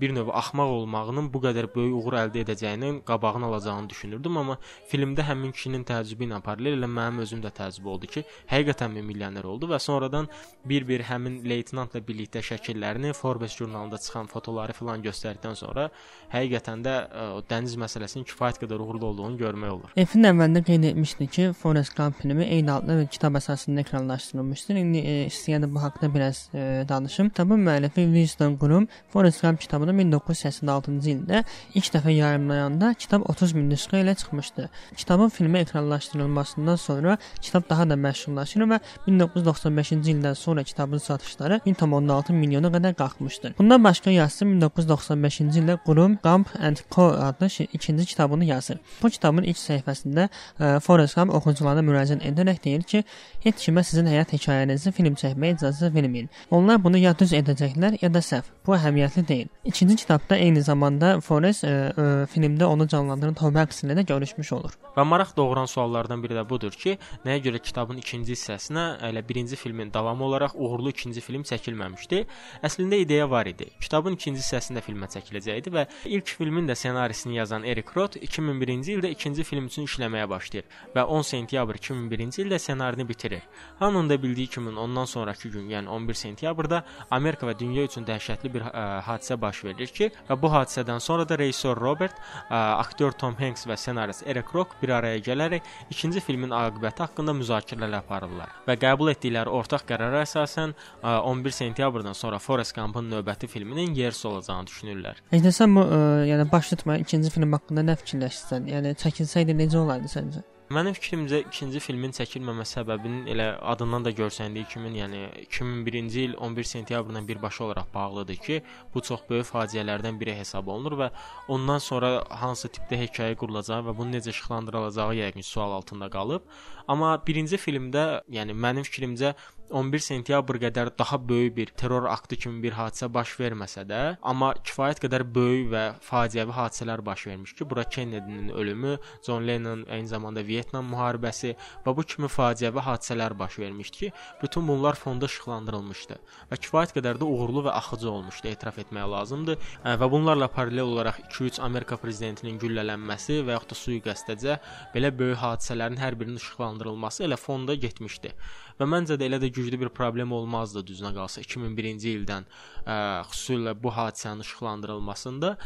bir növ axmaq olmağının bu qədər böyük uğur əldə edəcəyinin qabağını alacağını düşünürdüm, amma filmdə həmin kişinin təəccüb təəccübü ilə paralel elə mənim özüm də təəccüb oldu ki, həqiqətənmi milyoner oldu və sonradan bir-bir həmin leytenantla birlikdə şəkillərini Forbes jurnalında çıxan fotoları filan göstərdikdən sonra həqiqətən də ə, o dəniz məsələsinin kifayət qədər uğurlu olduğunu görmək olur. Efin əvvəlində qeyd etmişdi ki, Forrest Gump filmi eyni adlı bir kitab əsasında ekranlaşdırılmışdır. İndi e, istəyəndə bu haqqda biraz e, danışım. Kitabın müəllifi Winston Groom Forrest Gump kitabını 1986-cı ildə ilk dəfə yayımlayanda kitab 30 min nüsxə ilə çıxmışdı. Kitabın filmi ekranlaşdırılmışdı yekunlaşdırılmasından sonra kitab daha da məşhurlaşır və 1995-ci ildən sonra kitabın satışları 1.6 milyona qədər qalxmışdır. Bundan başqa yazısı 1995-ci ildə Qurum Gump and Co adlı ikinci kitabını yazır. Bu kitabın ilk səhifəsində ə, Forrest Gump oxucularına müraciət edərək deyir ki, heç kimə sizin həyat hekayənizi film çəkməyə icazə verməyin. Onlar bunu ya düz edəcəklər, ya da səhv. Bu əhəmiyyətli deyil. İkinci kitabda eyni zamanda Forrest ə, ə, filmdə onu canlandıran Tom Hanks ilə də görüşmüş olur. Və maraq doğuran suallardan biri də budur ki, nəyə görə kitabın ikinci hissəsinə elə birinci filmin davamı olaraq uğurlu ikinci film çəkilməmişdi? Əslində ideya var idi. Kitabın ikinci hissəsində filmə çəkiləcəkdi və ilk filmin də ssenarisini yazan Eric Roth 2001-ci ildə ikinci film üçün işləməyə başlayır və 10 sentyabr 2001-ci ildə ssenarini bitirir. Hamının da bildiyi kimi ondan sonrakı gün, yəni 11 sentyabrda Amerika və dünya üçün dəhşətli bir ə, hadisə baş verir ki, və bu hadisədən sonra da rejissor Robert, ə, aktyor Tom Hanks və ssenarist Eric Roth bir araya gələrək ikinci filmin aqibəti haqqında müzakirələr aparırlar və qəbul etdikləri ortaq qərara əsasən 11 sentyabrdan sonra Forrest Gump-ın növbəti filminin yersi olacağını düşünürlər. Heç sən bu ə, yəni baş tutmayan ikinci film haqqında nə fikirləşirsən? Yəni çəkilsəydi necə olardı səncə? Mənim fikrimcə ikinci filmin çəkilməmə səbəbinin elə adından da görsəndiyi kimi, yəni 2001-ci il 11 sentyabrla birbaşa olaraq bağlıdır ki, bu çox böyük faciələrdən biri hesab olunur və ondan sonra hansı tipdə hekayə qurulacağı və bunun necə işıqlandırılacağı yəqin sual altında qalıb. Amma birinci filmdə, yəni mənim fikrimcə 11 sentyabr qədər daha böyük bir terror aktı kimi bir hadisə baş verməsə də, amma kifayət qədər böyük və faciəvi hadisələr baş vermiş ki, bura Kennedy-nin ölümü, John Lennon eyni zamanda Vyetnam müharibəsi və bu kimi faciəvi hadisələr baş vermişdi ki, bütün bunlar fonda işıqlandırılmışdı və kifayət qədər də uğurlu və axıcı olmuşdu, etiraf etmək lazımdır. Və bunlarla paralel olaraq 2-3 Amerika prezidentinin güllələnməsi və yaxud da sui-qəsdəcə belə böyük hadisələrin hər birinin işıqlandırılması elə fonda getmişdi. Və məncə də elə də güclü bir problem olmazdı düzünə qalsa 2001-ci ildən ə, xüsusilə bu hadisənin işıqlandırılmasında.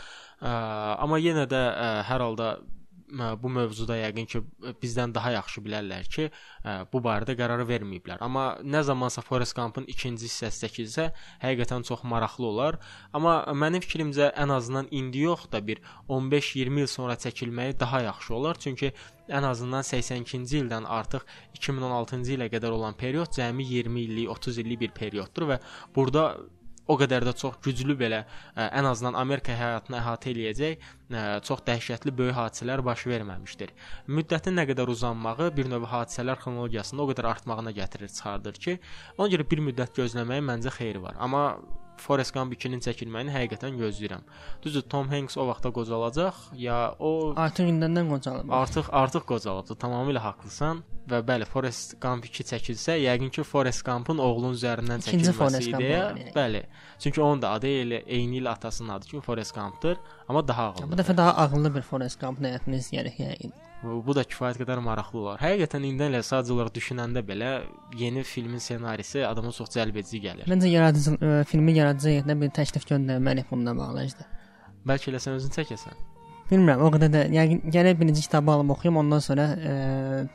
Ə, amma yenə də ə, hər halda bu mövzuda yəqin ki bizdən daha yaxşı bilərlər ki, bu barədə qərar verməyiblər. Amma nə zamansa Forest Gump-ın ikinci hissəsi çəkilsə, həqiqətən çox maraqlı olar. Amma mənim fikrimcə ən azından indi yox da bir 15-20 il sonra çəkilməyi daha yaxşı olar. Çünki ən azından 82-ci ildən artıq 2016-cı ilə qədər olan period cəmi 20 illik, 30 illik bir perioddur və burada o qədər də çox güclü belə ə, ən azından Amerika həyatını əhatə eləyəcək ə, çox dəhşətli böyük hadisələr baş verməmişdir. Müddətin nə qədər uzanmağı bir növ hadisələr xronologiyasında o qədər artmağına gətirir, çıxardır ki, ona görə bir müddət gözləməyin məncə xeyri var. Amma Forrest Gump 2-nin çəkilməyini həqiqətən gözləyirəm. Düzdür, Tom Hanks o vaxtda qocalacaq, ya o artıq indəndən qocalıb. Artıq artıq qocalıbdı. Tamamilə haqlısan. Və bəli, Forrest Gump 2 çəkilsə, yəqin ki, Forrest Gumpın oğlunun üzərindən çəkilməsi idi. Yəni. Bəli. Çünki onun da adı elə eyni ilə atasının adı kimi Forrest Gumpdır, amma daha ağıllı. Bu dəfə daha ağıllı bir Forrest Gumpın həyatını izləyərək yəqin. Bu, da kifayət qədər maraqlı olar. Həqiqətən indi elə sadəcə olaraq düşünəndə belə yeni filmin ssenarisi adama çox cəlbedici gəlir. Məncə yaradıcı ə, filmi yaradıcı heyətinə bir təklif göndərməliyik bununla bağlı işte. Bəlkə elə sən özün çəkəsən. Bilmirəm, o qədər də yəqin gərək birinci kitabı alım oxuyum, ondan sonra ə,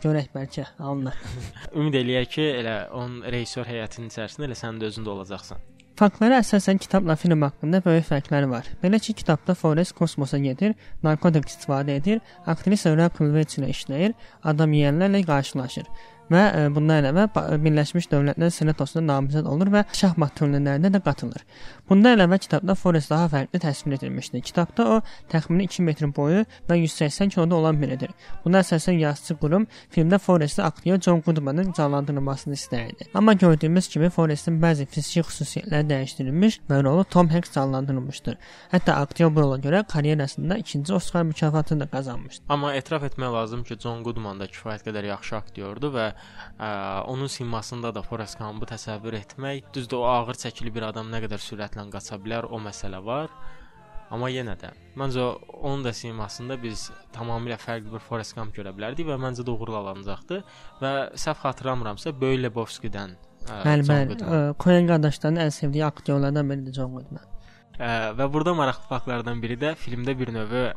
görək bəlkə alınır. Ümid eləyək ki, elə onun rejissor heyətinin içərisində elə sən də özün də olacaqsan. Faktlara əsasən kitabla film haqqında böyük fərqlər var. Belə ki, kitabda Forrest kosmosa gedir, narkotik istifadə edir, aktrisa Rachel Weisz ilə işləyir, adam yeyənlərlə qarşılaşır və e, bundan əlavə Birləşmiş Dövlətlər Senatosuna namizəd olur və şahmat turnirlərinə də qatılır. Bundan əlavə kitabda Forrest daha fərqli təsvir edilmişdir. Kitabda o təxmini 2 metr boyu və 180 kiloda olan biridir. Buna əsasən yazıçı qurum filmdə Forresti aktyor John Goodmanın canlandırılmasını istəyirdi. Amma gördüyümüz kimi Forrestin bəzi fiziki xüsusiyyətləri dəyişdirilmiş və rolu Tom Hanks canlandırılmışdır. Hətta aktyor bu rola görə karyerasında ikinci Oskar mükafatını da qazanmışdır. Amma etiraf etmək lazım ki, John Goodman da kifayət qədər yaxşı aktyordur və ə, onun simasında da Forrest Gump'ı təsəvvür etmək, düzdür o ağır çəkili bir adam nə qədər sürətlə qaça bilər, o məsələ var. Amma yenə də məncə onun da simasında biz tamamilə fərqli bir Forrest Gump görə bilərdik və məncə alınacaqdı və səhv xatırlamıramsa Böylə Lebowski-dən Bəli, bəli. Koen qardaşların ən sevdiyi aktyorlardan biridir John Goodman. Ə, və burada maraqlı faktlardan biri də filmdə bir növ ə,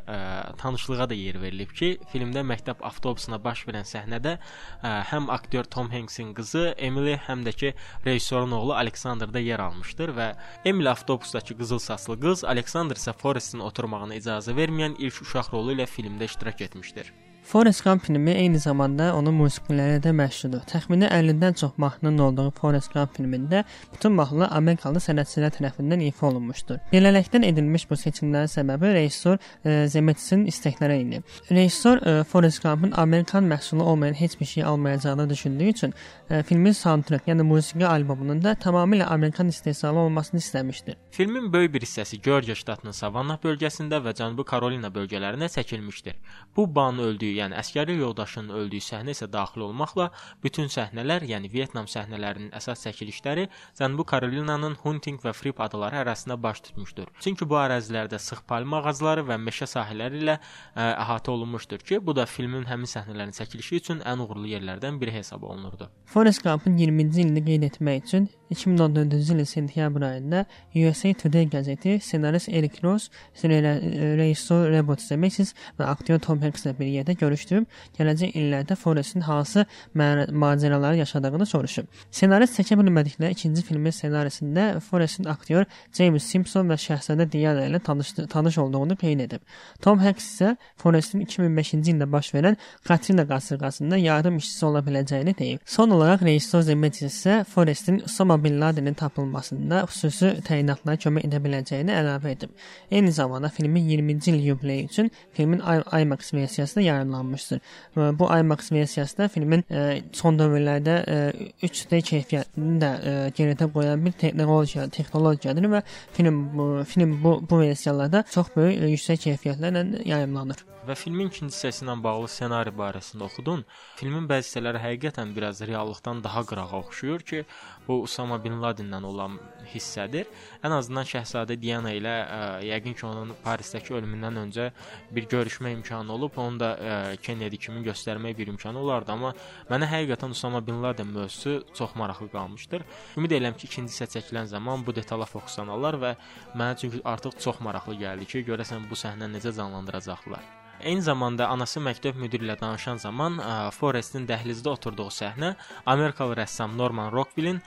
tanışlığa da yer verilib ki, filmdə məktəb avtobusuna baş verən səhnədə ə, həm aktyor Tom Hanks-in qızı Emily, həm də ki rejissorun oğlu Alexander da yer almışdır və Emily avtobusdakı qızıl saçlı qız, Alexander isə Forrestin oturmağına icazə verməyən ilk uşaq rolu ilə filmdə iştirak etmişdir. Forrest Gump filmi eyni zamanda onun musiqiləri də məşhurdur. Təxminən 50-dən çox mahnının olduğu Forrest Gump filmində bütün mahnılar Amerikalı sənətçilər tərəfindən ifa olunmuşdur. Beləlikdən edilmiş bu seçimlərin səbəbi rejissor e, Zemeckis-in istəkləri idi. Rejissor e, Forrest Gump-ın Amerikan məhsulu olmayan heç bir şey almayacağını düşündüyü üçün e, filmin soundtrack, yəni musiqi albomunun da tamamilə Amerikan istehsalı olmasını istəmişdir. Filmin böyük bir hissəsi Georgia ştatının Savannah bölgəsində və Cənubi Karolina bölgələrində çəkilmişdir. Bu Banın öldüyü yəni əskəri yoldaşının öldüyü səhnə isə daxil olmaqla bütün səhnələr, yəni Vyetnam səhnələrinin əsas çəkilişləri Cənubi Karolinanın Hunting və Fripp adaları ərazisində baş tutmuşdur. Çünki bu ərazilərdə sıx palma ağacları və meşə sahələri ilə ə, əhatə olunmuşdur ki, bu da filmin həmin səhnələrin çəkilişi üçün ən uğurlu yerlərdən biri hesab olunurdu. Forrest Gump-ın 20-ci ilini qeyd etmək üçün 2014-cü ilin sentyabr ayında USA Today qəzeti ssenarist Eric Ross, rejissor Robert Zemeckis və aktyor Tom Hanks ilə bir yerdə görüşdürüb, gələcək illərdə Forrestin hansı macəraları yaşadığını soruşub. Ssenarist çəkə bilmədikləri ikinci filmin ssenarisində Forrestin aktyor James Simpson və şahzadə Diana ilə tanış, tanış olduğunu qeyd edib. Tom Hanks isə Forrestin 2005-ci ildə baş verən Katrina qasırğasında yardım işçisi ola biləcəyini deyib. Son olaraq rejissor Zemeckis isə Forrestin Osama bin Ladenin tapılmasında xüsusi təyinatlara kömək edə biləcəyini əlavə edib. Eyni zamanda filmin 20-ci il yubileyi üçün filmin IMAX versiyası da yayımlanmışdır. Bu IMAX versiyası da filmin ə, son dövrlərdə ə, 3D keyfiyyətini də ə, geridə qoyan bir texnologiya, texnologiyadır və film bu, film bu, bu versiyalarda çox böyük ə, yüksək keyfiyyətlərlə yayımlanır və filmin ikinci hissəsi ilə bağlı ssenari barəsində oxudun. Filmin bəzi hissələri həqiqətən biraz reallıqdan daha qırağa oxşuyur ki, bu Usama bin Ladenlə olan hissədir. Ən azından Şəhzadə Diana ilə ə, yəqin ki, onun Parisdəki ölümündən öncə bir görüşmə imkanı olub, onu da ə, Kennedy kimi göstərmək bir imkanı olardı, amma mənə həqiqətən Usama bin Laden mövzusu çox maraqlı qalmışdır. Ümid edirəm ki, ikinci hissə çəkilən zaman bu detala fokuslanarlar və mənə çünki artıq çox maraqlı gəldi ki, görəsən bu səhnə necə canlandıracaqlar. Eyni zamanda anası məktəb müdiri ilə danışan zaman ə, Forrestin dəhlizdə oturduğu səhnə Amerikalı rəssam Norman Rockwell-in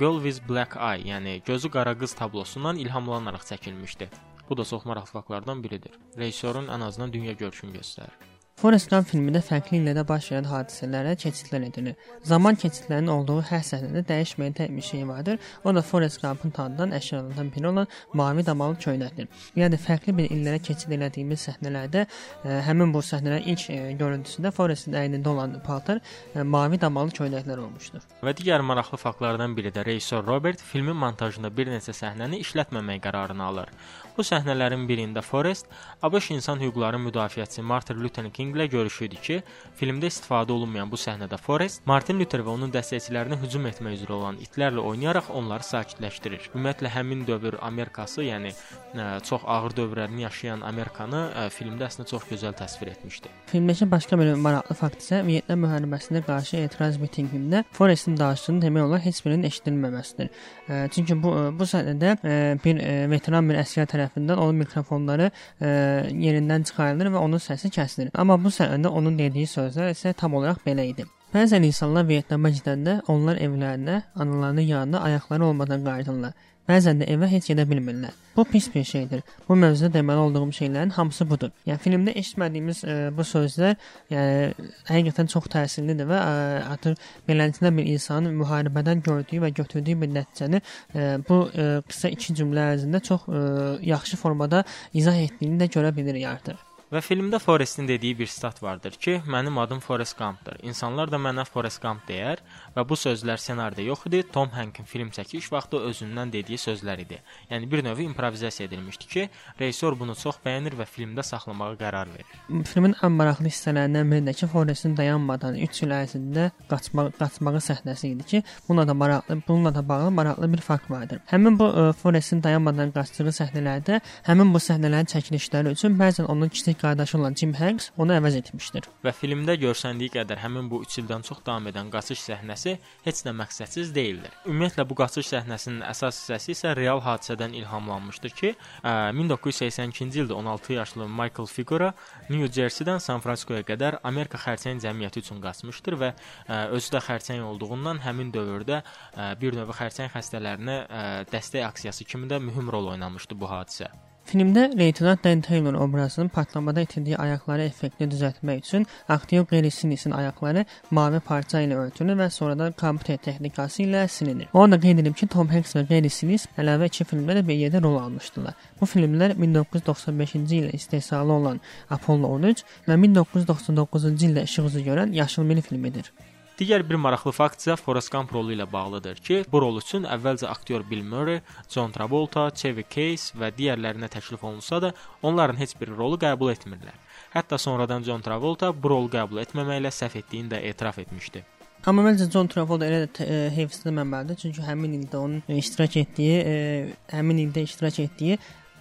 Girl with Black Eye, yəni gözü qara qız tablosundan ilhamlanaraq çəkilmişdi. Bu da çox maraqlı faktlardan biridir. Rejissorun ən azından dünya görüşünü göstərir. Forrest Gump filmində fərqli illərdə baş verən hadisələrə keçidlər edilir. Zaman keçidlərinin olduğu hər səhnədə dəyişməyən tək bir şey vardır. O da Forrest Gumpın tanınan əşyalarından biri olan mavi damalı köynəkdir. Yəni fərqli bir illərə keçid elədiyimiz səhnələrdə ə, e, həmin bu səhnələrin ilk ə, e, görüntüsündə Forrestin əynində olan paltar ə, e, mavi damalı köynəklər olmuşdur. Və digər maraqlı faktlardan biri də rejissor Robert filmin montajında bir neçə səhnəni işlətməmək qərarını alır. Bu səhnələrin birində Forrest ABŞ insan hüquqları müdafiəçisi Martin Luther King ilə görüşürdü ki, filmdə istifadə olunmayan bu səhnədə Forrest Martin Luther və onun dəstəkçilərinə hücum etmək üzrə olan itlərlə oynayaraq onları sakitləşdirir. Ümumiyyətlə həmin dövr Amerikası, yəni ə, çox ağır dövrlərini yaşayan Amerikanı ə, filmdə əslində çox gözəl təsvir etmişdi. Filmdəki başqa bir maraqlı fakt isə Vyetnam müharibəsinə qarşı etiraz mitinqində Forrestin danışdığını demək olar heç birinin eşidilməməsidir. Ə, çünki bu bu səhnədə ə, bir ə, veteran bir əsgər tərəfindən onun mikrofonları ə, yerindən çıxarılır və onun səsi kəsilir. Amma bu səhnədə onun dediyi sözlər isə tam olaraq belə idi. Bəzən insanlar Vyetnama gedəndə onlar evlərinə, analarının yanına ayaqları olmadan qayıdırlar. Bəzən də evə heç gedə bilmirlər. Bu pis bir şeydir. Bu mövzuda deməli olduğum şeylərin hamısı budur. Yəni filmdə eşitmədiyimiz ə, bu sözlər, yəni həqiqətən çox təsirlidir və ə, artıq beləncə bir insanın müharibədən gördüyü və götürdüyü bir nəticəni ə, bu ə, qısa iki cümlə ərzində çox ə, yaxşı formada izah etdiyini də görə bilirik artıq. Və filmdə Forrestin dediyi bir sitat vardır ki, mənim adım Forrest Gumpdır. İnsanlar da mənə Forrest Gump deyər və bu sözlər ssenaridə yox idi, Tom Hanks'in film çəkiş vaxtı özündən dediyi sözlər idi. Yəni bir növ improvizasiya edilmişdi ki, rejissor bunu çox bəyənir və filmdə saxlamağa qərar verir. Filmin ən maraqlı hissələrindən biri də ki, Forrestin dayanmadan 3 il ərzində qaçmaq qaçmağı səhnəsi idi ki, bununla da maraqlı, bununla da bağlı maraqlı bir fakt vardır. Həmin bu ə, Forrestin dayanmadan qaçdığı səhnələrdə həmin bu səhnələrin çəkilişləri üçün bəzən onun kiçik qardaşı olan Jim Hanks onu əvəz etmişdir. Və filmdə görsəndiyi qədər həmin bu 3 ildən çox davam edən qaçış səhnəsi heç də məqsədsiz deyildir. Ümumiyyətlə bu qaçış səhnəsinin əsas hissəsi isə real hadisədən ilhamlanmışdır ki, 1982-ci ildə 16 yaşlı Michael Figura New Jersey-dən San Fransiskoya qədər Amerika xərçəng cəmiyyəti üçün qaçmışdır və özü də xərçəng olduğundan həmin dövrdə bir növ xərçəng xəstələrinə dəstək aksiyası kimi də mühüm rol oynamışdı bu hadisə. Filmdə Leytenant Dan Taylor obrazının partlamada itirdiyi ayaqları effektli düzəltmək üçün aktyor Gary Sinisin ayaqları mavi parça ilə örtülür və sonradan kompüter texnikası ilə silinir. Onu da qeyd edib ki, Tom Hanks və Gary Sinis əlavə iki filmdə də bir yerdə rol almışdılar. Bu filmlər 1995-ci ildə istehsalı olan Apollo 13 və 1999-cu ildə işıq üzü görən Yaşılmeli filmidir. Digər bir maraqlı fakt isə Forrest Gump rolu ilə bağlıdır ki, bu rol üçün əvvəlcə aktyor Bill Murray, John Travolta, Chevy Chase və digərlərinə təklif olunsa da, onların heç bir rolu qəbul etmirlər. Hətta sonradan John Travolta bu rolu qəbul etməməklə səhv etdiyini də etiraf etmişdi. Amma məncə John Travolta elə də e, heyfsizlənməməlidir, çünki həmin ildə onun iştirak etdiyi, e, həmin ildə iştirak etdiyi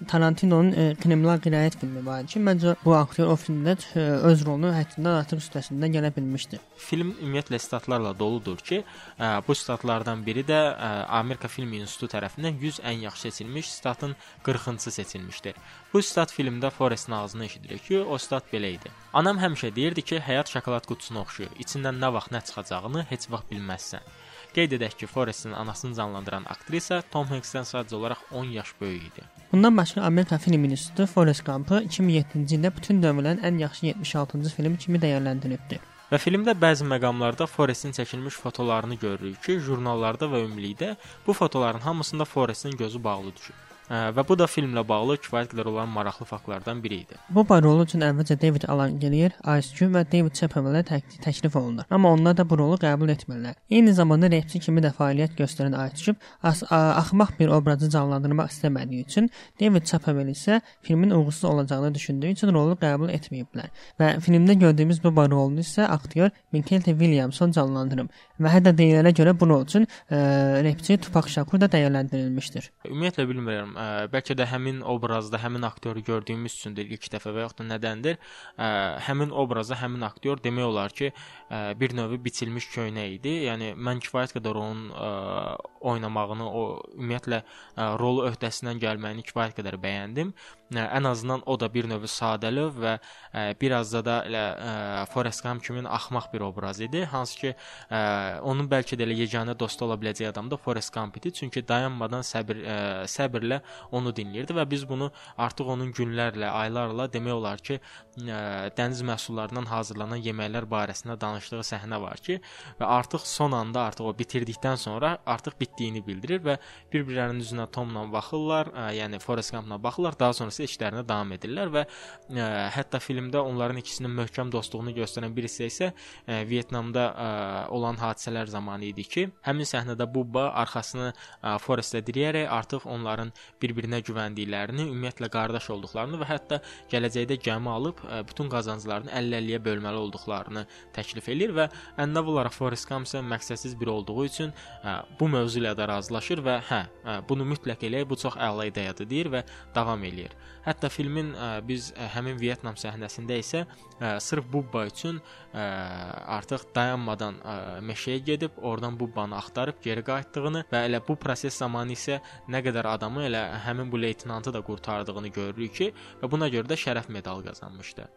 Tarantinonun e, kriminal qiraət filmi var ki, məncə bu aktyor o filmdə e, öz rolunu həddindən artıq üstəsindən gələ bilmişdi. Film ümumiyyətlə statlarla doludur ki, ə, bu statlardan biri də ə, Amerika Film İnstitutu tərəfindən 100 ən yaxşı seçilmiş statın 40-cısı seçilmişdir. Bu stat filmdə Forrestin ağzına eşidirik ki, o stat belə idi. Anam həmişə deyirdi ki, həyat şokolad qutusuna oxşuyur. İçindən nə vaxt nə çıxacağını heç vaxt bilməzsən. Qeyd edək ki, Forrestin anasını canlandıran aktrisa Tom Hanks-dən sadəcə olaraq 10 yaş böyük idi. Bundan başqa Amerika Film İnstitutu Forrest Gump-ı 2007-ci ildə bütün dövrlərin ən yaxşı 76-cı filmi kimi dəyərləndiribdi. Və filmdə bəzi məqamlarda Forrestin çəkilmiş fotolarını görürük ki, jurnallarda və ümumilikdə bu fotoların hamısında Forrestin gözü bağlı düşüb. Və bu da filmlə bağlı kifayət qədər olan maraqlı faktlardan biri idi. Bu rol üçün əvvəlcə David Alan Gillier, Ice Cube və David Chapman-lə tək təklif olunur. Amma onlar da bu rolu qəbul etmirlər. Eyni zamanda rapçi kimi də fəaliyyət göstərən Ice Cube axmaq bir obrazı canlandırmaq istəmədiyi üçün David Chapman isə filmin uğursuz olacağını düşündüyü üçün rolu qəbul etməyiblər. Və filmdə gördüyümüz bu rolunu isə aktyor Michael Williamson canlandırıb və hətta deyilənə görə bu rol üçün ə, rapçi Tupac Shakur da dəyərləndirilmişdir. Ümumiyyətlə bilmirəm, ə, bəlkə də həmin obrazda həmin aktyoru gördüyümüz üçündür ilk dəfə və yaxud da nədəndir? Ə, həmin obrazda həmin aktyor demək olar ki, ə, bir növ biçilmiş köynək idi. Yəni mən kifayət qədər onun ə, oynamağını, o ümumiyyətlə ə, rolu öhdəsindən gəlməyini kifayət qədər bəyəndim. Ən azından o da bir növ sadəlöv və ə, biraz da da elə Forrest Gump kimi axmaq bir obraz idi. Hansı ki, ə, onun bəlkə də elə yeganə dostu ola biləcəyi adam da Forrest Gump idi. Çünki dayanmadan səbir ə, səbirlə onu dinləyirdi və biz bunu artıq onun günlərlə, aylarla demək olar ki, ə, dəniz məhsullarından hazırlanan yeməklər barəsində danışdığı səhnə var ki, və artıq son anda artıq o bitirdikdən sonra artıq bitdiyini bildirir və bir-birlərinin üzünə Tomla baxırlar, ə, yəni Forrest Gump-la baxırlar, daha sonrası işlərinə davam edirlər və ə, hətta filmdə onların ikisinin möhkəm dostluğunu göstərən bir hissə isə ə, Vyetnamda ə, olan hadisələr zamanı idi ki, həmin səhnədə Bubba arxasını ə, Forrestə dirəyərək artıq onların bir-birinə güvəndiklərini, ümumiyyətlə qardaş olduqlarını və hətta gələcəkdə gəmi alıb ə, bütün qazanclarını 50-50-yə bölməli olduqlarını təklif eləyir və əndav olaraq Forrest Gump isə məqsədsiz biri olduğu üçün ə, bu mövzu ilə də razılaşır və hə, ə, bunu mütləq eləyək, bu çox əla ideyadır deyir və davam eləyir. Hətta filmin ə, biz ə, həmin Vyetnam səhnəsində isə ə, sırf Bubba üçün ə, artıq dayanmadan ə, meşəyə gedib oradan Bubbanı axtarıb geri qayıtdığını və elə bu proses zamanı isə nə qədər adamı elə həmin bu leytenantı da qurtardığını görürük ki, və buna görə də şərəf medalı qazanmışdı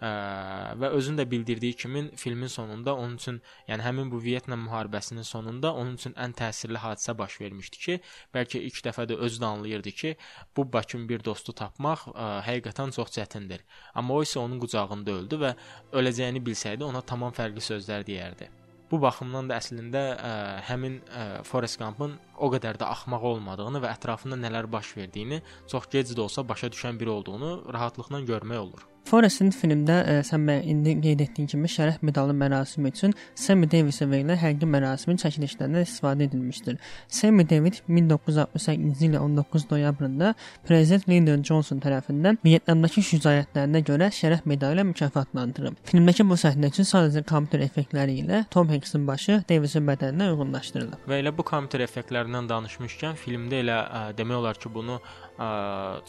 və özün də bildirdiyi kimi filmin sonunda onun üçün, yəni həmin bu Vyetnam müharibəsinin sonunda onun üçün ən təsirli hadisə baş vermişdi ki, bəlkə ilk dəfə də özü də anlayırdı ki, bu Bakın bir dostu tapmaq ə, həqiqətən çox çətindir. Amma o isə onun qucağında öldü və öləcəyini bilsəydi ona tamam fərqli sözlər deyərdi. Bu baxımdan da əslində ə, həmin ə, Forrest Gump-ın o qədər də axmaq olmadığını və ətrafında nələr baş verdiyini çox gec də olsa başa düşən biri olduğunu rahatlıqla görmək olur. Forrestin filmdə ə, e, sən indi qeyd etdiyin kimi şərəf medalı mərasimi üçün Sammy Davis verilən həqiqi mərasimin çəkilişlərindən istifadə edilmişdir. Sammy Davis 1968-ci ilin 19 noyabrında prezident Lyndon Johnson tərəfindən Vyetnamdakı şücaətlərinə görə şərəf medalı ilə mükafatlandırılıb. Filmdəki bu səhnə üçün sadəcə kompüter effektləri ilə Tom Hanks-in başı Davisin bədəninə uyğunlaşdırılıb. Və elə bu kompüter effektlərindən danışmışkən filmdə elə ə, demək olar ki, bunu ə,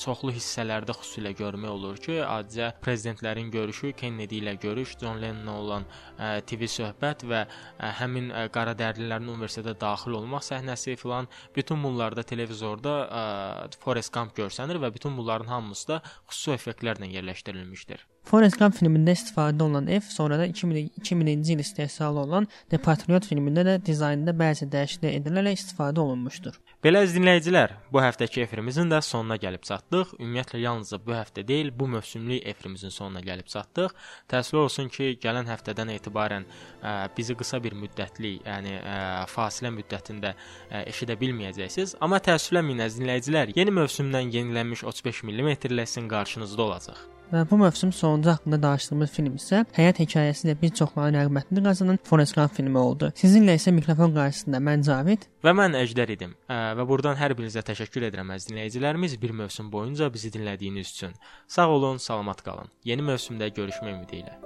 çoxlu hissələrdə xüsusilə görmək olur ki, adicə prezidentlərin görüşü, Kennedy ilə görüş, John Lennon olan ə, TV söhbət və ə, həmin ə, qaradərlilərin universitetə daxil olmaq səhnəsi filan bütün bunlarda televizorda ə, Forrest Gump görsənir və bütün bunların hamısı da xüsusi effektlərlə yerləşdirilmişdir. Forrest Gump filmində istifadə olunan ev sonra da 2000-ci il istehsalı olan The Patriot filmində də dizaynında bəzi dəyişikliklər edilərək istifadə olunmuşdur. Belə dinləyicilər, bu həftəki efirimizin də sonuna gəlib çatdıq. Ümumiyyətlə yalnızca bu həftə deyil, bu mövsümlük efirimizin sonuna gəlib çatdıq. Təəssüf olsun ki, gələn həftədən etibarən ə, bizi qısa bir müddətlik, yəni ə, fasilə müddətində ə, eşidə bilməyəcəksiniz. Amma təəssüflənməyin əziz dinləyicilər, yeni mövsümdən yenilənmiş 35 mm ilə sizin qarşınızda olacaq. Və bu mövsüm sonuncu haqqında danışdığımız film isə həyat hekayəsi ilə bir çoxların rəğbətini qazanan Forrest Gump filmi oldu. Sizinlə isə mikrofon qarşısında mən Cavid və mən Əjdər idim. Və burdan hər birinizə təşəkkür edirəm əziz dinləyicilərimiz bir mövsüm boyunca bizi dinlədiyiniz üçün. Sağ olun, salamat qalın. Yeni mövsümdə görüşmək ümidi ilə.